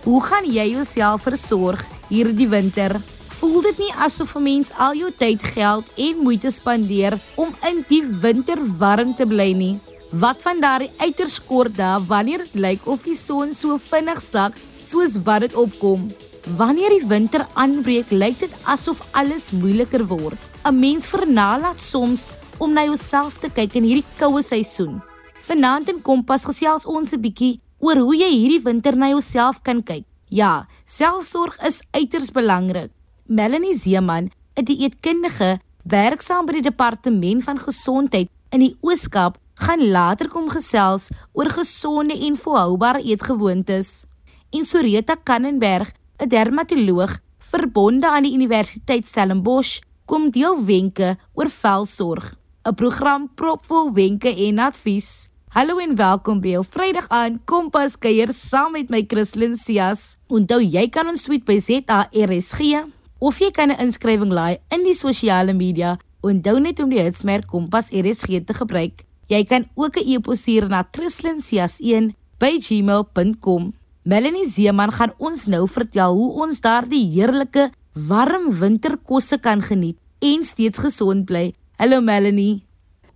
Hoe gaan jy jouself versorg hierdie winter? Voel dit nie asof 'n mens al jou tyd, geld en moeite spandeer om in die winter warm te bly nie? Wat van daardie uiters kort dae wanneer dit lyk of die son so vinnig sak soos wat dit opkom? Wanneer die winter aanbreek, lyk dit asof alles moeiliker word. 'n Mens vernalaat soms om na jouself te kyk in hierdie koue seisoen. Vanaand in Kompas gesels ons 'n bietjie oor hoe jy hierdie winter na jouself kan kyk. Ja, selfsorg is uiters belangrik. Melanie Zeeman, 'n dieetkundige werksaam by die departement van gesondheid in die Oos-Kaap, gaan later kom gesels oor gesonde en volhoubare eetgewoontes. En Soreta Kannenberg, 'n dermatoloog verbonde aan die Universiteit Stellenbosch, kom deel wenke oor velsorg. 'n Program propvol wenke en advies. Hallo en welkom by jou Vrydag aan Kompas kuier saam met my Christlyn Cias. Onthou jy kan ons tweet by ZARSG of jy kan 'n inskrywing laai in die sosiale media. Onthou net om die hitsmerk Kompas RSG te gebruik. Jy kan ook 'n e-pos stuur na christlyncias1@gmail.com. Melanie Zeeman gaan ons nou vertel hoe ons daardie heerlike warm winterkosse kan geniet en steeds gesond bly. Hallo Melanie.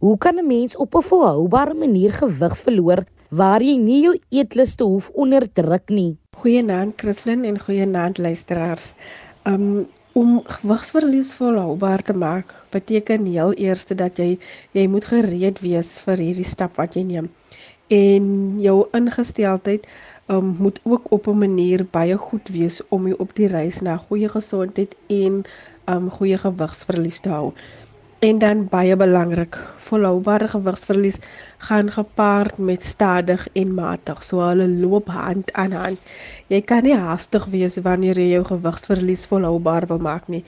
Hoe kan 'n mens op 'n volhoubare manier gewig verloor waar jy nie jou eetlus te hoef onderdruk nie? Goeienaand Christlyn en goeienaand luisteraars. Um om gewigsverlies volhoubaar te maak, beteken heel eers dat jy jy moet gereed wees vir hierdie stap wat jy neem. En jou ingesteldheid um moet ook op 'n manier baie goed wees om jou op die reis na goeie gesondheid en um goeie gewigsverlies te hou. En dan baie belangrik, volhoubare gewigsverlies gaan gepaard met stadig en matig, so hulle loop hand aan hand. Jy kan nie haastig wees wanneer jy jou gewigsverlies volhoubaar wil maak nie.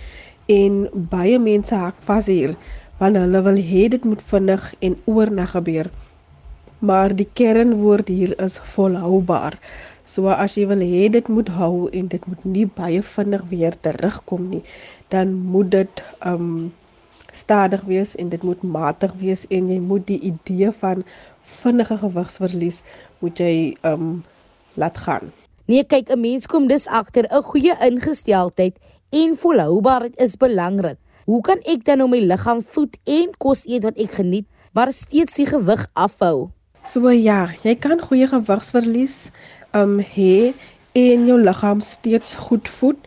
En baie mense hak vas hier, want hulle wil hê dit moet vinnig en oornag gebeur. Maar die kernwoord hier is volhoubaar. So as jy wil hê dit moet hou en dit moet nie baie vinnig weer terugkom nie, dan moet dit um stadig wees en dit moet matig wees en jy moet die idee van vinnige gewigsverlies moet jy um laat gaan. Nee, kyk, 'n mens kom dus agter 'n goeie ingesteldheid en volhoubaarheid is belangrik. Hoe kan ek dan nou my liggaam voed en kos eet wat ek geniet, maar steeds die gewig afhou? So ja, jy kan goeie gewigsverlies um hê en jou liggaam steeds goed voed.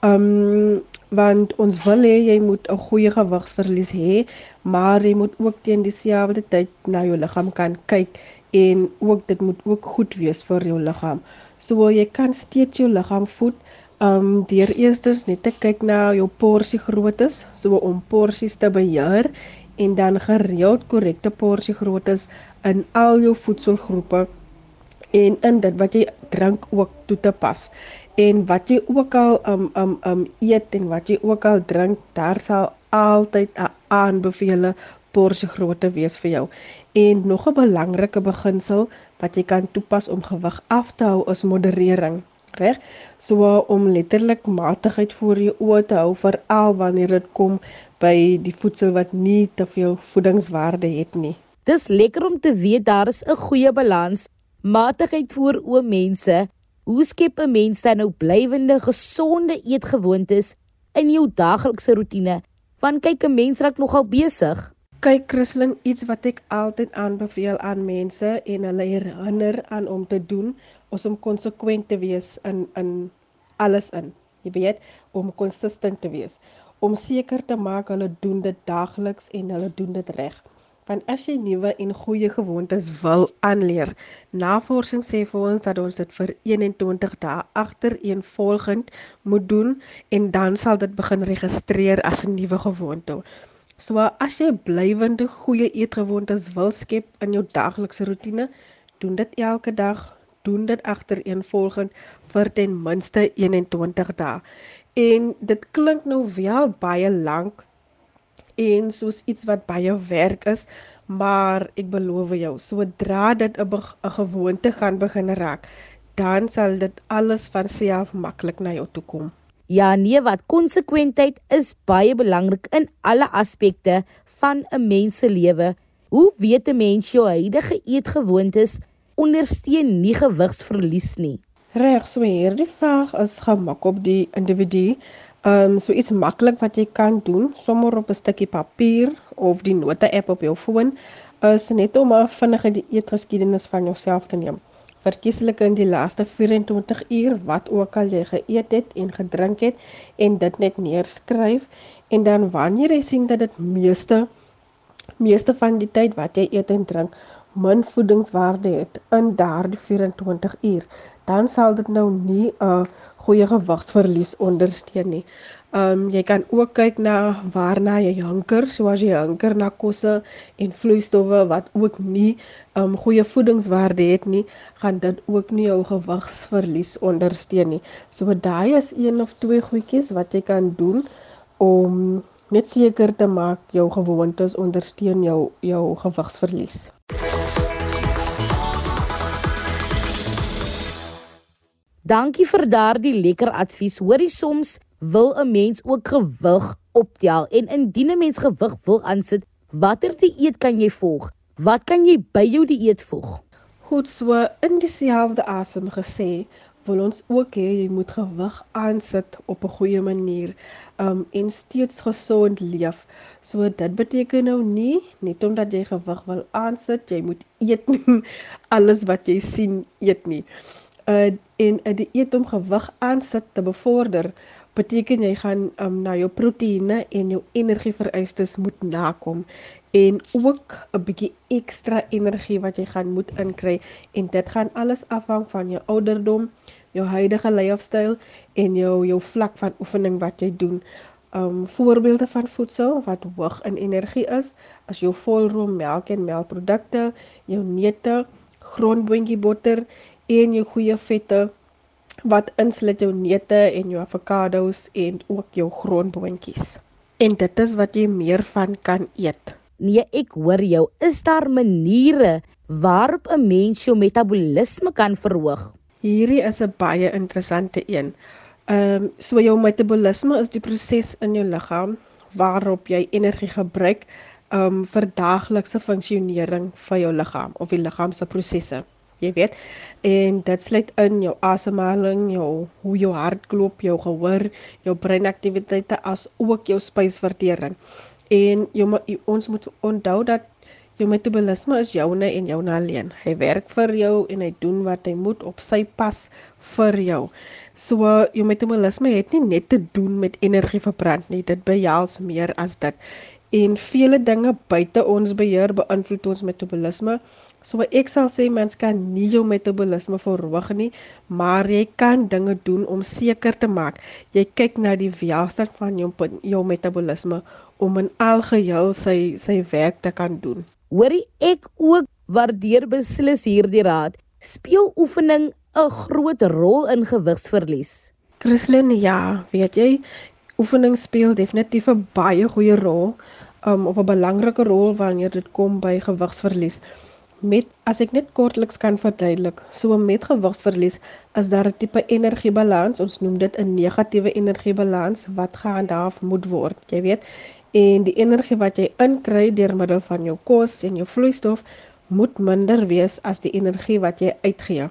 Um want ons wil hê jy moet 'n goeie gewigsverlies hê, maar jy moet ook teen dieselfde tyd na jou liggaam kan kyk en ook dit moet ook goed wees vir jou liggaam. So jy kan steeds jou liggaam voed um deur eerstens net te kyk na jou porsie groottes, so om porsies te beheer en dan gereeld korrekte porsie groottes in al jou voedselgroepe en in dit wat jy drink ook toe te pas en wat jy ook al um um um eet en wat jy ook al drink, daar sal altyd 'n aanbevele porsie grootte wees vir jou. En nog 'n belangrike beginsel wat jy kan toepas om gewig af te hou is moderering, reg? So om letterlik matigheid voor jou oë te hou veral wanneer dit kom by die voedsel wat nie te veel voedingswaarde het nie. Dis lekker om te weet daar is 'n goeie balans, matigheid voor o mense Hoe skep 'n mens dan nou blywende gesonde eetgewoontes in jou daaglikse rotine? Want kyk 'n mens raak nogal besig. Kyk Christlyn, iets wat ek altyd aanbeveel aan mense en hulle herinner aan om te doen, is om konsekwent te wees in in alles in. Jy weet, om konsistent te wees, om seker te maak hulle doen dit daagliks en hulle doen dit reg. Want as jy nuwe en goeie gewoontes wil aanleer, navorsing sê vir ons dat ons dit vir 21 dae agtereenvolgend moet doen en dan sal dit begin registreer as 'n nuwe gewoonte. So as jy blywende goeie eetgewoontes wil skep in jou daaglikse rotine, doen dit elke dag, doen dit agtereenvolgend vir ten minste 21 dae. En dit klink nou wel baie lank en soos iets wat baie werk is, maar ek beloof jou, sodra dit 'n gewoonte gaan begin raak, dan sal dit alles van self maklik na jou toe kom. Ja, nee, wat konsekwentheid is baie belangrik in alle aspekte van 'n mens se lewe. Hoe weet 'n mens jou huidige eetgewoontes ondersteun nie gewigsverlies nie? Reg, so hierdie vraag is gemaak op die individu. Ehm um, so iets maklik wat jy kan doen, sommer op 'n stukkie papier of die note app op jou foon, is net om 'n vinnige dieetgeskiedenis van jouself te neem. Verkieslik in die laaste 24 uur wat ook al jy geëet het en gedrink het en dit net neerskryf en dan wanneer jy sien dat dit meeste meeste van die tyd wat jy eet en drink min voedingswaarde het in daardie 24 uur, dan sal dit nou nie 'n goeie gewigsverlies ondersteun nie. Ehm um, jy kan ook kyk na waarna jy hanker, soos jy hanker na kosse en vloeistowwe wat ook nie ehm um, goeie voedingswaarde het nie, gaan dit ook nie jou gewigsverlies ondersteun nie. So daai is een of twee goedjies wat jy kan doen om net seker te maak jou gewoontes ondersteun jou jou gewigsverlies. Dankie vir daardie lekker advies. Hoorie soms wil 'n mens ook gewig optel en indien 'n mens gewig wil aansit, watter dieet kan jy volg? Wat kan jy by jou dieet voeg? Goed so in dieselfde asem gesê, wil ons ook hê jy moet gewig aansit op 'n goeie manier um en steeds gesond leef. So dit beteken nou nie net omdat jy gewig wil aansit, jy moet eet nie, alles wat jy sien eet nie. Uh en 'n uh, dieet om gewig aansit te bevorder beteken jy gaan um, na jou proteïene en jou energievereistes moet nakom en ook 'n bietjie ekstra energie wat jy gaan moet inkry en dit gaan alles afhang van jou ouderdom, jou huidige leefstyl en jou jou vlak van oefening wat jy doen. Um voorbeelde van voedsel wat hoog in energie is, as jou volroom melk en melkprodukte, jou neute, grondboontjie botter en jou goeie vette wat insluit jou neute en jou avokado's en ook jou grondboontjies. En dit is wat jy meer van kan eet. Nee, ek hoor jou. Is daar maniere waarop 'n mens jou metabolisme kan verhoog? Hierdie is 'n baie interessante een. Ehm um, so jou metabolisme is die proses in jou liggaam waarop jy energie gebruik um vir daaglikse funksionering van jou liggaam of die liggaam se prosesse. Jy weet, en dit sluit in jou asemhaling, jou hoe jou hart klop, jou gehoor, jou breinaktiwiteite as ook jou spysvertering. En jy ons moet onthou dat jou metabolisme is joune en joune alleen. Hy werk vir jou en hy doen wat hy moet op sy pas vir jou. So jou metabolisme het nie net te doen met energie verbrand nie, dit behels meer as dit. En vele dinge buite ons beheer beïnvloed ons metabolisme. So ek sal sê mens kan nie jou metabolisme verhoog nie, maar jy kan dinge doen om seker te maak jy kyk na die welstand van jou jou metabolisme om in algeheel sy sy werk te kan doen. Hoorie ek ook waardeer beslis hierdie raad. Speel oefening 'n groot rol in gewigsverlies? Christlyn, ja, weet jy, oefening speel definitief 'n baie goeie rol, um, of 'n belangrike rol wanneer dit kom by gewigsverlies met as ek net kortliks kan verduidelik, so met gewigsverlies is daar 'n tipe energiebalans, ons noem dit 'n negatiewe energiebalans wat gehandhaaf moet word. Jy weet, en die energie wat jy inkry deur middel van jou kos en jou vloeistof moet minder wees as die energie wat jy uitgee.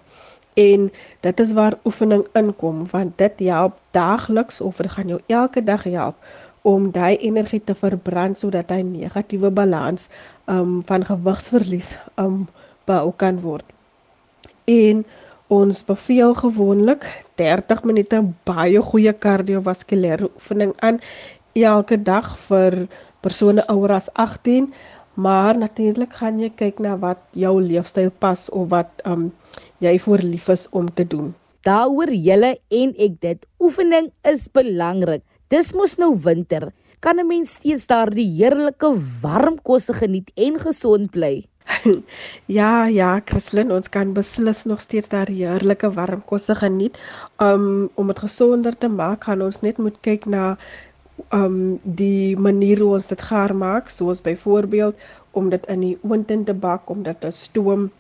En dit is waar oefening inkom, want dit help daagliks of dit gaan jou elke dag help om daai energie te verbrand sodat hy negatiewe balans um van gewigsverlies um behou kan word. En ons beveel gewoonlik 30 minute baie goeie kardiovaskulêre oefening aan elke dag vir persone ouer as 18, maar natuurlik gaan jy kyk na wat jou leefstyl pas of wat um jy voor lief is om te doen. Daaroor julle en ek dit oefening is belangrik. Dis mos nou winter. Kan 'n mens steeds daardie heerlike warm kosse geniet en gesond bly? ja, ja, Christlyn, ons kan beslis nog steeds daardie heerlike warm kosse geniet. Um om dit gesonder te maak, gaan ons net moet kyk na um die manier hoe ons dit gaar maak, soos byvoorbeeld om dit in die oond te bak, om dit te stoom,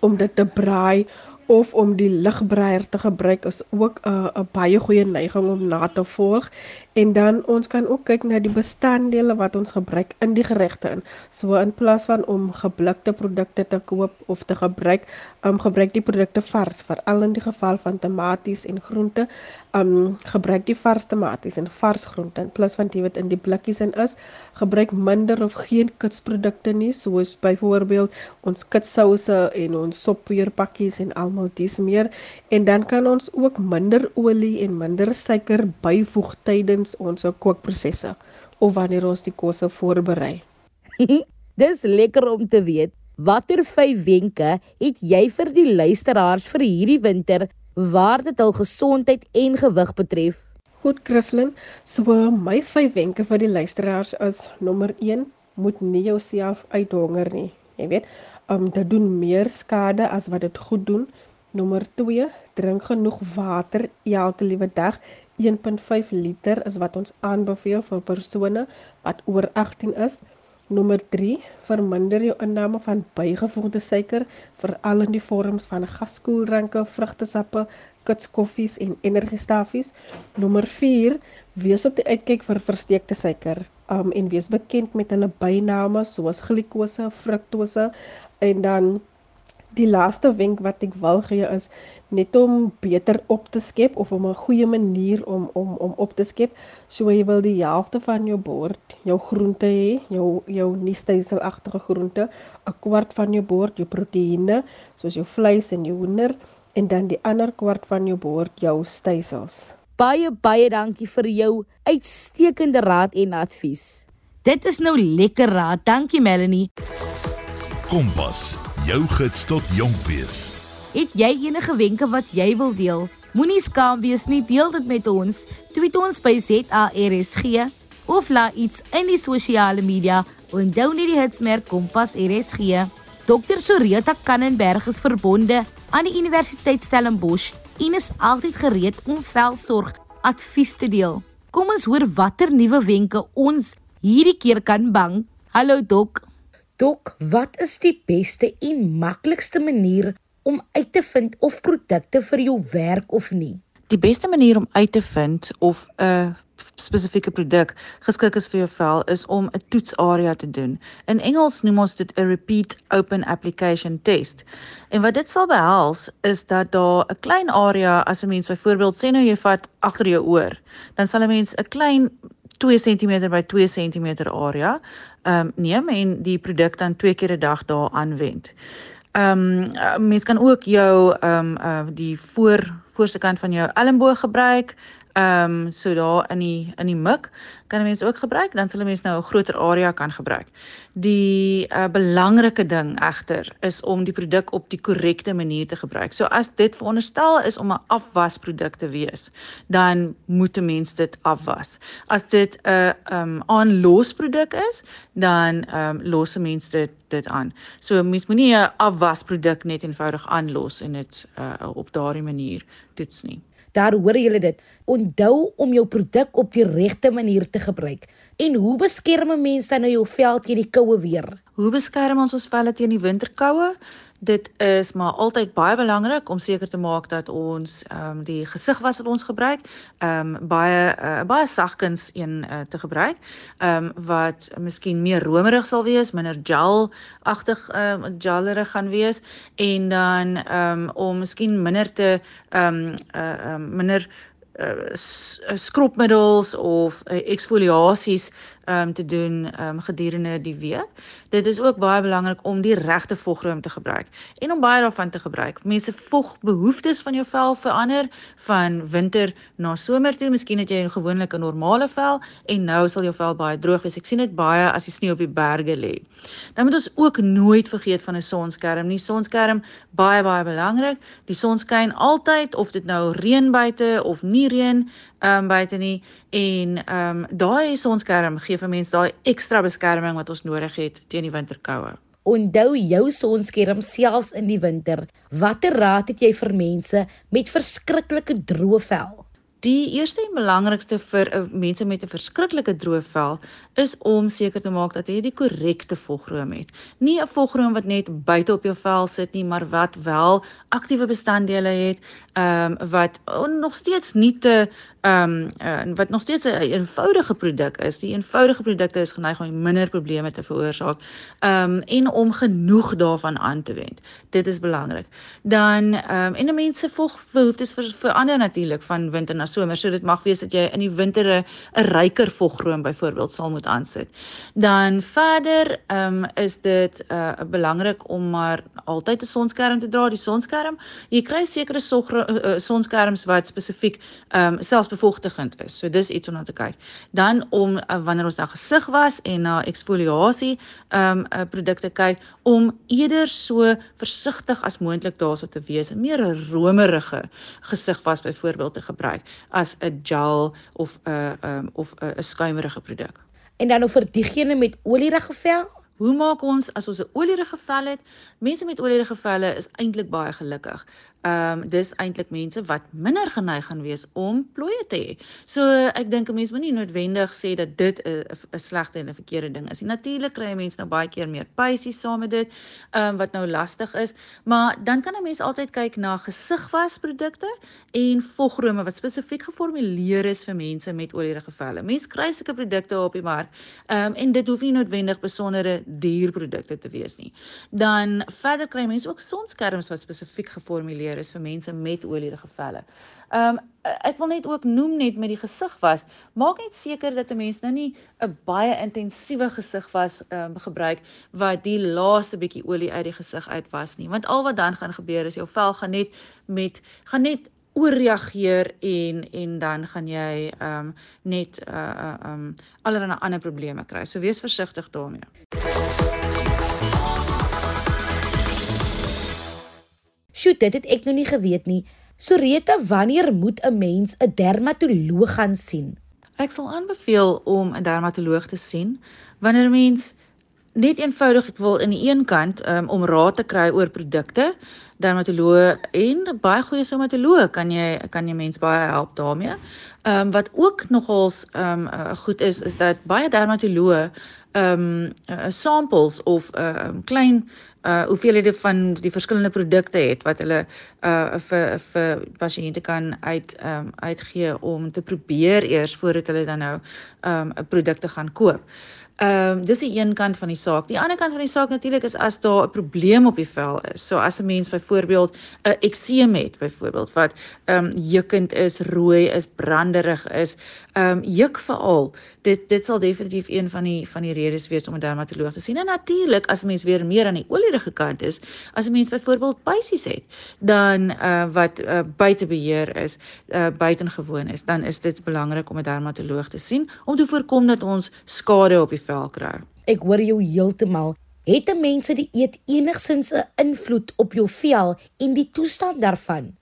om dit te braai of om die ligbreier te gebruik is ook 'n uh, baie goeie neiging om na te volg. En dan ons kan ook kyk na die bestanddele wat ons gebruik in die geregte in. So in plaas van om geblikte produkte te koop of te gebruik, um gebruik die produkte vars, veral in die geval van tomaties en groente, um gebruik die vars tomaties en vars groente in plaas van die wat in die blikkies in is. Gebruik minder of geen kitsprodukte nie, soos byvoorbeeld ons kitsouse en ons soppeerpakkies en almal dis meer en dan kan ons ook minder olie en minder suiker byvoeg tydens ons kookprosesse of wanneer ons die kosse voorberei. Dis lekker om te weet. Watter vyf wenke het jy vir die luisteraars vir hierdie winter waar dit hul gesondheid en gewig betref? Goed, Christlyn, so my vyf wenke vir die luisteraars is nommer 1, moet nie jouself uithonger nie. Jy weet, um dit doen meer skade as wat dit goed doen. Nommer 2, drink genoeg water elke liewe dag 1.5 liter is wat ons aanbeveel vir persone wat oor 18 is. Nommer 3, verminder jou inname van bygevoegde suiker, veral in die vorms van gaskoeldranke, vrugtesappe, kitskoffies en energiestafies. Nommer 4, wees op die uitkyk vir versteekte suiker. Um en wees bekend met hulle byname soos glikose, fruktose en dan Die laaste wenk wat ek wil gee is net om beter op te skep of om 'n goeie manier om om om op te skep. So jy wil die helfte van jou bord, jou groente hê, jou jou nie-styselagtige groente, 'n kwart van jou bord jou proteïene, soos jou vleis en jou hoender en dan die ander kwart van jou bord jou stysels. Baie baie dankie vir jou uitstekende raad en advies. Dit is nou lekker raad. Dankie Melanie. Kompas jou gids tot jonk wees. Het jy enige wenke wat jy wil deel? Moenie skaam wees nie, deel dit met ons. Tweet ons by ZARSG of laat iets in die sosiale media onthou net die hitsmerk Kompas RSG. Dr. Soreta Kannenberg is verbonde aan die Universiteit Stellenbosch en is altyd gereed om velsorg advies te deel. Kom ons hoor watter nuwe wenke ons hierdie keer kan bang. Hallo dok. Dok, wat is die beste en maklikste manier om uit te vind of produkte vir jou werk of nie? Die beste manier om uit te vind of 'n spesifieke produk geskik is vir jou vel is om 'n toetsarea te doen. In Engels noem ons dit 'n repeat open application test. En wat dit sal behels is dat daar 'n klein area as 'n mens byvoorbeeld sê nou jy vat agter jou oor, dan sal 'n mens 'n klein 2 cm by 2 cm area ehm um, neem en die produk dan twee keer 'n dag daar aanwend. Ehm um, mens kan ook jou ehm um, uh die voor voorste kant van jou elmboog gebruik Ehm um, so daar in die in die mik kan 'n mens ook gebruik, dan sal 'n mens nou 'n groter area kan gebruik. Die uh, belangrike ding egter is om die produk op die korrekte manier te gebruik. So as dit veronderstel is om 'n afwasproduk te wees, dan moet 'n mens dit afwas. As dit 'n uh, ehm um, aanlosproduk is, dan ehm um, los 'n mens dit dit aan. So mens moenie 'n afwasproduk net eenvoudig aanlos en dit uh, op daardie manier toets nie. Daar hoor julle dit. Onthou om jou produk op die regte manier te gebruik. En hoe beskerm mense dan nou jou vel teen die koue weer? Hoe beskerm ons ons vel teen die winterkoue? Dit is maar altyd baie belangrik om seker te maak dat ons ehm um, die gesig was wat ons gebruik, ehm um, baie uh, baie sagkens een uh, te gebruik, ehm um, wat miskien meer romerig sal wees, minder gel-agtig ehm um, gellerig gaan wees. En dan ehm um, om miskien minder te ehm um, uh, um, minder uh, skropmiddels of uh, eksfoliasies um, te doen um, gedurende die week. Dit is ook baie belangrik om die regte vogruim te gebruik en om baie daarvan te gebruik. Mense vogbehoeftes van jou vel verander van winter na somer toe. Miskien het jy 'n normale vel en nou sal jou vel baie droog wees. Ek sien dit baie as die sneeu op die berge lê. Dan moet ons ook nooit vergeet van 'n sonskerm nie. Sonskerm baie baie belangrik. Die son skyn altyd of dit nou reën buite of nie reën um, buite nie en ehm um, daai sonskerm gee vir mense daai ekstra beskerming wat ons nodig het teen die winterkoue. Onthou jou sonskerm selfs in die winter. Watter raad het jy vir mense met verskriklike droë vel? Die eerste en belangrikste vir uh, mense met 'n verskriklike droë vel is om seker te maak dat jy die korrekte vogroom het. Nie 'n vogroom wat net buite op jou vel sit nie, maar wat wel aktiewe bestanddele het, ehm um, wat nog steeds nie te ehm um, uh, wat nog steeds 'n eenvoudige produk is. Die eenvoudige produkte is geneig om minder probleme te veroorsaak. Ehm um, en om genoeg daarvan aan te wend. Dit is belangrik. Dan ehm um, en mense volg behoeftes vir verander natuurlik van winter na somer. So dit mag wees dat jy in die winter 'n ryker vogroom byvoorbeeld sal moet aansit. Dan verder ehm um, is dit uh belangrik om maar altyd 'n sonskerm te dra. Die sonskerm, jy kry sekere uh, sonskerms wat spesifiek ehm um, selfs bevochtigend is. So dis iets om na te kyk. Dan om uh, wanneer ons dan gesig was en na uh, eksfoliasie ehm um, uh, produkte kyk om eerder so versigtig as moontlik daarso te wees, 'n meer romerige gesig was byvoorbeeld te gebruik as 'n gel of 'n um, of 'n skuimerige produk. En dan oor diegene met olierige vel? Hoe maak ons as ons 'n olierige vel het? Mense met olierige velle is eintlik baie gelukkig ehm um, dis eintlik mense wat minder geneig gaan wees om plooie te hê. So ek dink 'n mens moet nie noodwendig sê dat dit 'n 'n slegte en 'n verkeerde ding is. Natuurlik kry mense nou baie keer meer pysies saam met dit, ehm um, wat nou lastig is, maar dan kan 'n mens altyd kyk na gesigwasprodukte en vogrome wat spesifiek geformuleer is vir mense met olierige velle. Mense kry sulke produkte op die mark. Ehm um, en dit hoef nie noodwendig besondere duur produkte te wees nie. Dan verder kry mense ook sonskerms wat spesifiek geformuleer beheer is vir mense met olierige velle. Ehm um, ek wil net ook noem net met die gesig was, maak net seker dat 'n mens nou nie 'n baie intensiewe gesig was ehm um, gebruik wat die laaste bietjie olie uit die gesig uit was nie, want al wat dan gaan gebeur is jou vel gaan net met gaan net ooreageer en en dan gaan jy ehm um, net uh uh um allerlei ander probleme kry. So wees versigtig daarmee. Sjoe, dit het ek nog nie geweet nie. Soreta, wanneer moet 'n mens 'n dermatoloog gaan sien? Ek sal aanbeveel om 'n dermatoloog te sien wanneer 'n mens net eenvoudig ek wil in die een kant um, om raad te kry oor produkte, dermatoloog en baie goeie somatoloog kan jy kan jy mens baie help daarmee. Ehm um, wat ook nogals ehm um, uh, goed is is dat baie dermatoloog ehm um, uh, samples of 'n uh, um, klein uh hoeveelhede van die verskillende produkte het wat hulle uh vir vir pasiënte kan uit ehm um, uitgee om te probeer eers voordat hulle dan nou ehm um, 'n produkte gaan koop. Ehm um, dis die een kant van die saak. Die ander kant van die saak natuurlik is as daar 'n probleem op die vel is. So as 'n mens byvoorbeeld 'n ekseem het, byvoorbeeld wat ehm um, jukkend is, rooi is, branderig is, ehm um, juk veral. Dit dit sal definitief een van die van die redes wees om 'n dermatoloog te sien. En natuurlik as 'n mens weer meer aan die olierige kant is, as 'n mens byvoorbeeld pysies het, dan uh wat uh, buite beheer is, uh buitengewoon is, dan is dit belangrik om 'n dermatoloog te sien om te voorkom dat ons skade op die vel kry. Ek hoor jou heeltemal. Het 'n mens die eet enigsins 'n invloed op jou vel en die toestand daarvan?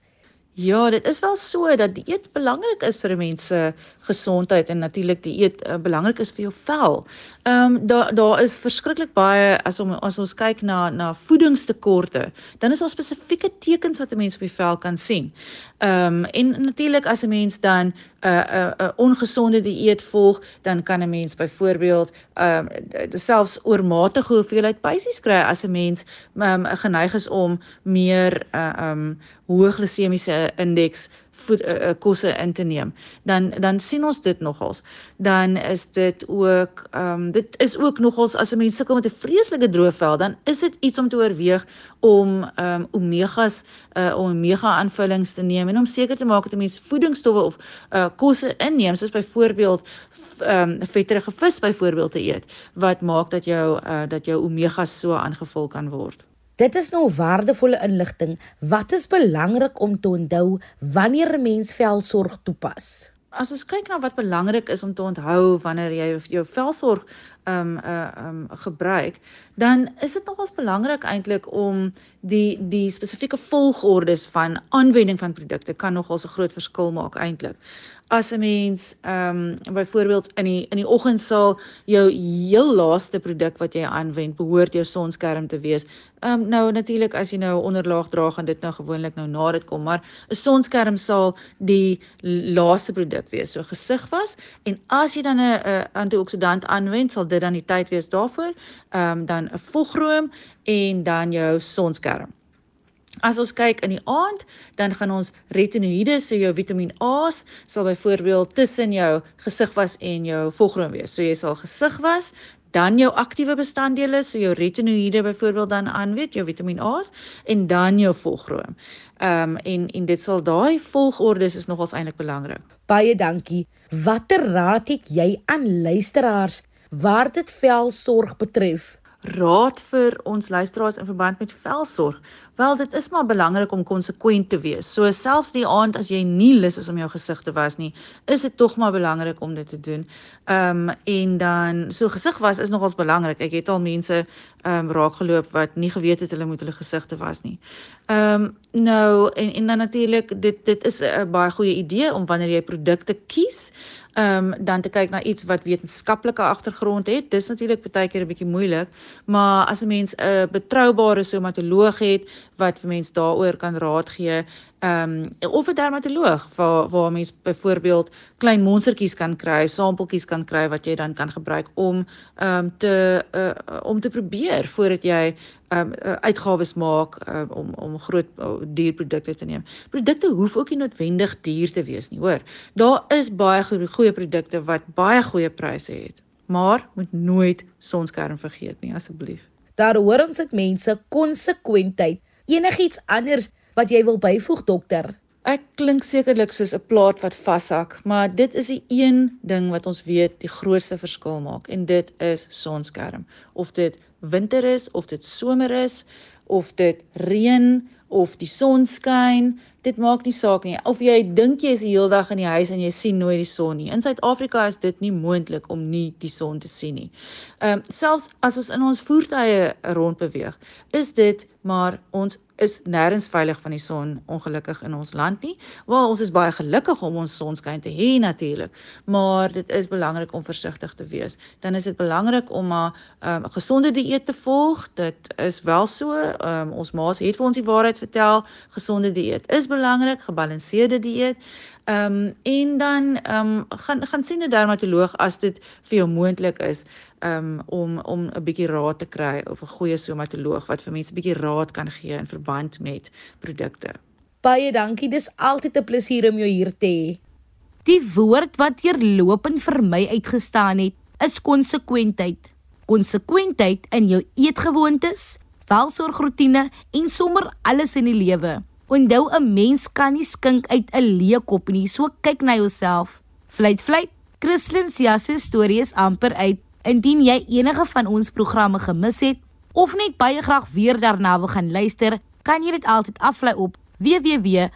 Ja, dit is wel so dat dieet belangrik is vir 'n mens se gesondheid en natuurlik dieet uh, belangrik is vir jou vel. Ehm um, daar daar is verskriklik baie as om as ons kyk na na voedingstekorte, dan is daar spesifieke tekens wat 'n mens op die vel kan sien. Ehm um, en natuurlik as 'n mens dan 'n uh, 'n uh, 'n uh, ongesonde dieet volg, dan kan 'n mens byvoorbeeld ehm um, selfs oormatige hoeveelheid pysies kry as 'n mens um, geneig is om meer uh, ehm uh, um, hoë glisemiese indeks voed uh, kosse in te neem. Dan dan sien ons dit nogals. Dan is dit ook ehm um, dit is ook nogals as 'n mens sukkel met 'n vreeslike droë vel dan is dit iets om te oorweeg om ehm um, omegas uh, om omega aanvullings te neem en om seker te maak dat 'n mens voedingsstowwe of uh, kosse inneem soos byvoorbeeld ehm um, vetterige vis byvoorbeeld te eet wat maak dat jou uh, dat jou omegas so aangevul kan word Dit is nou waardevolle inligting. Wat is belangrik om te onthou wanneer 'n mens velsorg toepas? As ons kyk na wat belangrik is om te onthou wanneer jy jou velsorg ehm um, uh ehm um, gebruik, dan is dit nogals belangrik eintlik om die die spesifieke volgordes van aanwending van produkte kan nogals 'n groot verskil maak eintlik as 'n mens ehm um, byvoorbeeld in die in die oggend sal jou heel laaste produk wat jy aanwend behoort jou sonskerm te wees. Ehm um, nou natuurlik as jy nou onderlaag dra gaan dit nou gewoonlik nou na dit kom, maar 'n sonskerm sal die laaste produk wees. So gesig was en as jy dan 'n 'n antioksidant aanwend, sal dit dan die tyd wees daarvoor. Ehm um, dan 'n vogroom en dan jou sonskerm. As ons kyk in die aand, dan gaan ons retinoïde, so jou Vitamiin A's, sal byvoorbeeld tussen jou gesig was en jou volgroom wees. So jy sal gesig was, dan jou aktiewe bestanddele, so jou retinoïde byvoorbeeld dan aan weet jou Vitamiin A's en dan jou volgroom. Ehm um, en en dit sal daai volgordes is nogals eintlik belangrik. Baie dankie. Watter raad het jy aan luisteraars waar dit velsorg betref? Raad vir ons luisteraars in verband met velsorg. Wel, dit is maar belangrik om konsekwent te wees. So selfs die aand as jy nie lus is om jou gesig te was nie, is dit tog maar belangrik om dit te doen. Ehm um, en dan so gesig was is nogals belangrik. Ek het al mense ehm um, raakgeloop wat nie geweet het hulle moet hulle gesig te was nie. Ehm um, nou en en dan natuurlik dit dit is 'n baie goeie idee om wanneer jy produkte kies um, dan te kyk na iets wat wetenskaplike agtergrond het. Dis natuurlik baie keer 'n bietjie moeilik, maar as 'n mens 'n betroubare somatoloog het wat vir mense daaroor kan raad gee, ehm um, of 'n dermatoloog waar waar mens byvoorbeeld klein monstertjies kan kry, sampeltjies kan kry wat jy dan kan gebruik om ehm um, te uh, om te probeer voordat jy ehm um, uh, uitgawes maak uh, om om groot uh, dierprodukte te neem. Produkte hoef ook nie noodwendig duur te wees nie, hoor. Daar is baie goeie produkte wat baie goeie pryse het, maar moet nooit sonskerm vergeet nie asseblief. Daar hoor ons dit mense konsekwentheid. Enigiets anders wat jy wil byvoeg dokter? Ek klink sekerlik soos 'n plaat wat vashak, maar dit is die een ding wat ons weet die grootste verskil maak en dit is sonskerm. Of dit winter is of dit somer is of dit reën of die son skyn, dit maak nie saak nie. Of jy dink jy is die hele dag in die huis en jy sien nooit die son nie. In Suid-Afrika is dit nie moontlik om nie die son te sien nie. Ehm um, selfs as ons in ons voertuie rondbeweeg, is dit maar ons is nêrens veilig van die son ongelukkig in ons land nie. Wel ons is baie gelukkig om ons sonskyn te hê natuurlik, maar dit is belangrik om versigtig te wees. Dan is dit belangrik om 'n um, gesonde dieet te volg. Dit is wel so, um, ons ma's het vir ons die waarheid vertel, gesonde dieet is belangrik, gebalanseerde dieet. Ehm um, en dan ehm um, gaan gaan sien 'n dermatoloog as dit vir jou moontlik is um, om om 'n bietjie raad te kry of 'n goeie somatoloog wat vir mense 'n bietjie raad kan gee in verband met produkte. Baie dankie, dis altyd 'n plesier om jou hier te hê. Die woord wat deurlopend vir my uitgestaan het, is konsekwentheid. Konsekwentheid in jou eetgewoontes, welsorgroetine en sommer alles in die lewe. Onthou 'n mens kan nie skink uit 'n leë kop nie. So kyk na jouself. Vlieg vlieg. Christlyn se storie is amper uit. Indien jy enige van ons programme gemis het of net baie graag weer daarna wil gaan luister, kan jy dit altyd aflaai op www.rsg.co.za.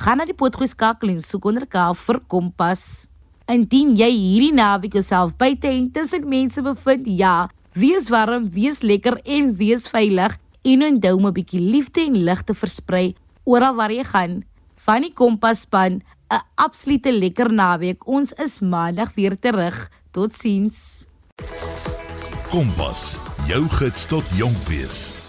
Gaan na die potgoed skakel en soek onder K vir Kompas. Indien jy hierdie naweek jouself buite en tussen mense bevind, ja, wees warm, wees lekker en wees veilig en onthou om 'n bietjie liefde en lig te versprei oral waar jy gaan. Van die Kompas-span, 'n absolute lekker naweek. Ons is maandag weer terug. Totsiens. Kompas, jou gids tot jonk wees.